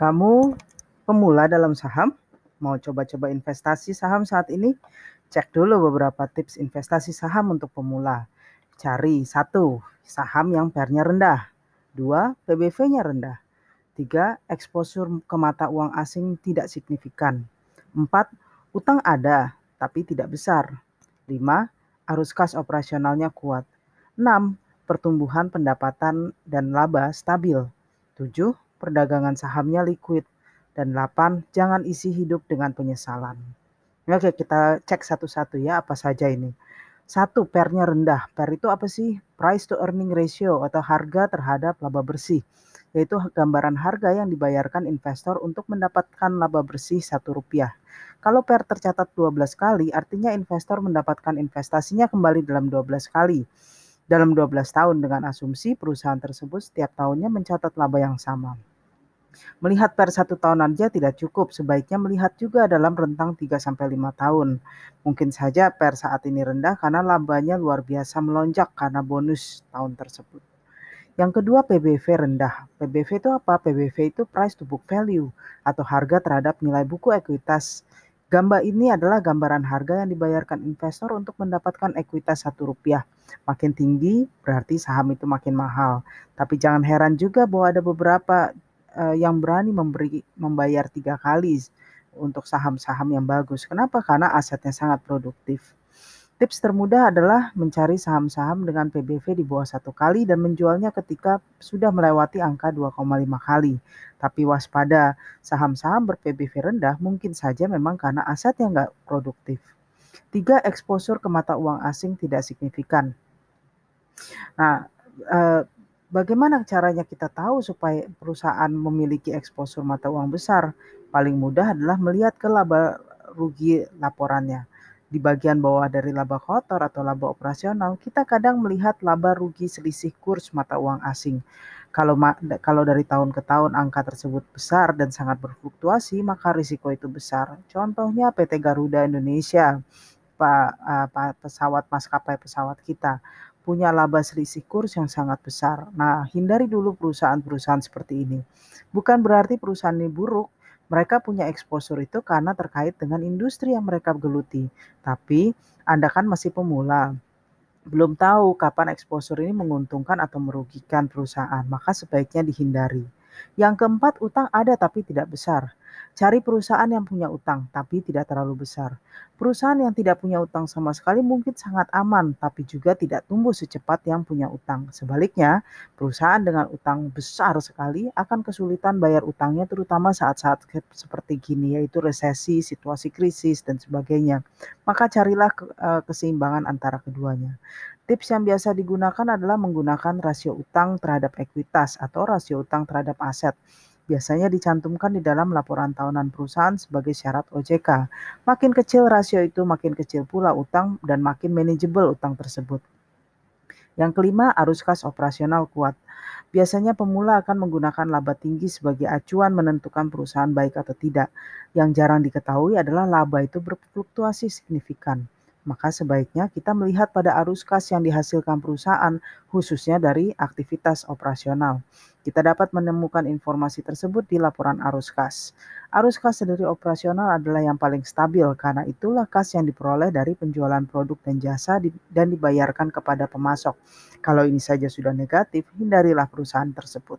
Kamu pemula dalam saham? Mau coba-coba investasi saham saat ini? Cek dulu beberapa tips investasi saham untuk pemula. Cari satu, saham yang PER-nya rendah. Dua, PBV-nya rendah. Tiga, eksposur ke mata uang asing tidak signifikan. Empat, utang ada tapi tidak besar. Lima, arus kas operasionalnya kuat. Enam, pertumbuhan pendapatan dan laba stabil. 7. Perdagangan sahamnya liquid. Dan 8. Jangan isi hidup dengan penyesalan. Oke, kita cek satu-satu ya apa saja ini. Satu, pernya rendah. Per itu apa sih? Price to earning ratio atau harga terhadap laba bersih. Yaitu gambaran harga yang dibayarkan investor untuk mendapatkan laba bersih satu rupiah. Kalau per tercatat 12 kali, artinya investor mendapatkan investasinya kembali dalam 12 kali dalam 12 tahun dengan asumsi perusahaan tersebut setiap tahunnya mencatat laba yang sama. Melihat per satu tahun aja tidak cukup, sebaiknya melihat juga dalam rentang 3-5 tahun. Mungkin saja per saat ini rendah karena labanya luar biasa melonjak karena bonus tahun tersebut. Yang kedua PBV rendah. PBV itu apa? PBV itu price to book value atau harga terhadap nilai buku ekuitas Gambar ini adalah gambaran harga yang dibayarkan investor untuk mendapatkan ekuitas satu rupiah. Makin tinggi berarti saham itu makin mahal. Tapi jangan heran juga bahwa ada beberapa uh, yang berani memberi membayar tiga kali untuk saham-saham yang bagus. Kenapa? Karena asetnya sangat produktif. Tips termudah adalah mencari saham-saham dengan PBV di bawah satu kali dan menjualnya ketika sudah melewati angka 2,5 kali. Tapi waspada, saham-saham ber-PBV rendah mungkin saja memang karena aset yang nggak produktif. Tiga, eksposur ke mata uang asing tidak signifikan. Nah, eh, bagaimana caranya kita tahu supaya perusahaan memiliki eksposur mata uang besar? Paling mudah adalah melihat ke laba rugi laporannya di bagian bawah dari laba kotor atau laba operasional, kita kadang melihat laba rugi selisih kurs mata uang asing. Kalau kalau dari tahun ke tahun angka tersebut besar dan sangat berfluktuasi, maka risiko itu besar. Contohnya PT Garuda Indonesia, uh, pesawat maskapai pesawat kita punya laba selisih kurs yang sangat besar. Nah, hindari dulu perusahaan-perusahaan seperti ini. Bukan berarti perusahaan ini buruk, mereka punya exposure itu karena terkait dengan industri yang mereka geluti. Tapi Anda kan masih pemula, belum tahu kapan exposure ini menguntungkan atau merugikan perusahaan, maka sebaiknya dihindari. Yang keempat, utang ada tapi tidak besar. Cari perusahaan yang punya utang tapi tidak terlalu besar. Perusahaan yang tidak punya utang sama sekali mungkin sangat aman tapi juga tidak tumbuh secepat yang punya utang. Sebaliknya, perusahaan dengan utang besar sekali akan kesulitan bayar utangnya terutama saat-saat seperti gini yaitu resesi, situasi krisis dan sebagainya. Maka carilah eh, keseimbangan antara keduanya. Tips yang biasa digunakan adalah menggunakan rasio utang terhadap ekuitas atau rasio utang terhadap aset biasanya dicantumkan di dalam laporan tahunan perusahaan sebagai syarat OJK. Makin kecil rasio itu, makin kecil pula utang dan makin manageable utang tersebut. Yang kelima, arus kas operasional kuat. Biasanya pemula akan menggunakan laba tinggi sebagai acuan menentukan perusahaan baik atau tidak. Yang jarang diketahui adalah laba itu berfluktuasi signifikan maka sebaiknya kita melihat pada arus kas yang dihasilkan perusahaan, khususnya dari aktivitas operasional. Kita dapat menemukan informasi tersebut di laporan arus kas. Arus kas dari operasional adalah yang paling stabil karena itulah kas yang diperoleh dari penjualan produk dan jasa dan dibayarkan kepada pemasok. Kalau ini saja sudah negatif, hindarilah perusahaan tersebut.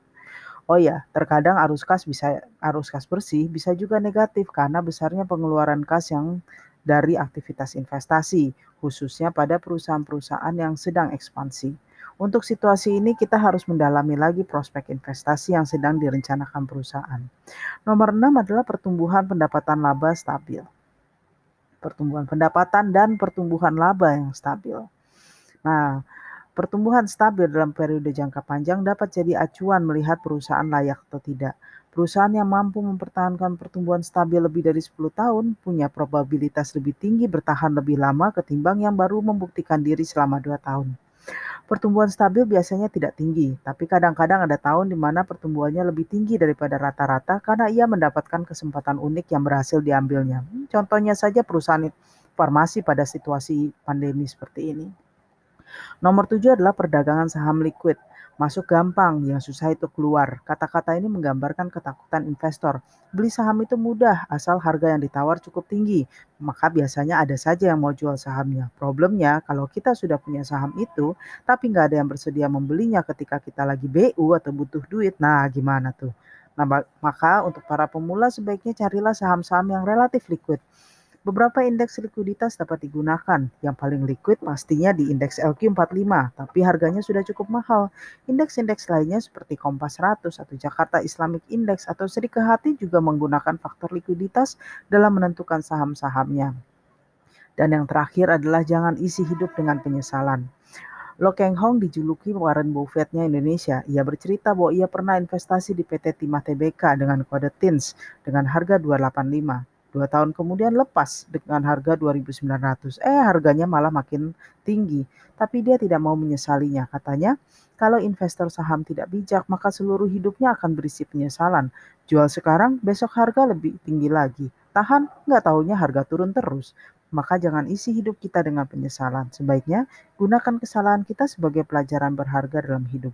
Oh ya, terkadang arus kas bisa arus kas bersih bisa juga negatif karena besarnya pengeluaran kas yang dari aktivitas investasi, khususnya pada perusahaan-perusahaan yang sedang ekspansi. Untuk situasi ini kita harus mendalami lagi prospek investasi yang sedang direncanakan perusahaan. Nomor 6 adalah pertumbuhan pendapatan laba stabil. Pertumbuhan pendapatan dan pertumbuhan laba yang stabil. Nah, pertumbuhan stabil dalam periode jangka panjang dapat jadi acuan melihat perusahaan layak atau tidak. Perusahaan yang mampu mempertahankan pertumbuhan stabil lebih dari 10 tahun punya probabilitas lebih tinggi bertahan lebih lama ketimbang yang baru membuktikan diri selama 2 tahun. Pertumbuhan stabil biasanya tidak tinggi, tapi kadang-kadang ada tahun di mana pertumbuhannya lebih tinggi daripada rata-rata karena ia mendapatkan kesempatan unik yang berhasil diambilnya. Contohnya saja perusahaan farmasi pada situasi pandemi seperti ini. Nomor tujuh adalah perdagangan saham liquid. Masuk gampang, yang susah itu keluar. Kata-kata ini menggambarkan ketakutan investor. Beli saham itu mudah, asal harga yang ditawar cukup tinggi. Maka biasanya ada saja yang mau jual sahamnya. Problemnya, kalau kita sudah punya saham itu, tapi nggak ada yang bersedia membelinya ketika kita lagi BU atau butuh duit, nah gimana tuh? Nah, maka untuk para pemula sebaiknya carilah saham-saham yang relatif liquid. Beberapa indeks likuiditas dapat digunakan. Yang paling liquid pastinya di indeks LQ45, tapi harganya sudah cukup mahal. Indeks-indeks lainnya seperti Kompas 100 atau Jakarta Islamic Index atau Sri Kehati juga menggunakan faktor likuiditas dalam menentukan saham-sahamnya. Dan yang terakhir adalah jangan isi hidup dengan penyesalan. Lo Keng Hong dijuluki Warren Buffett-nya Indonesia. Ia bercerita bahwa ia pernah investasi di PT Timah Tbk dengan kode TINS dengan harga 285. Dua tahun kemudian lepas dengan harga 2.900. Eh harganya malah makin tinggi. Tapi dia tidak mau menyesalinya. Katanya kalau investor saham tidak bijak maka seluruh hidupnya akan berisi penyesalan. Jual sekarang besok harga lebih tinggi lagi. Tahan nggak tahunya harga turun terus. Maka jangan isi hidup kita dengan penyesalan. Sebaiknya gunakan kesalahan kita sebagai pelajaran berharga dalam hidup.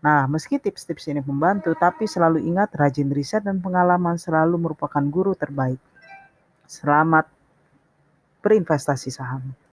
Nah, meski tips-tips ini membantu, tapi selalu ingat rajin riset dan pengalaman selalu merupakan guru terbaik. Selamat berinvestasi saham.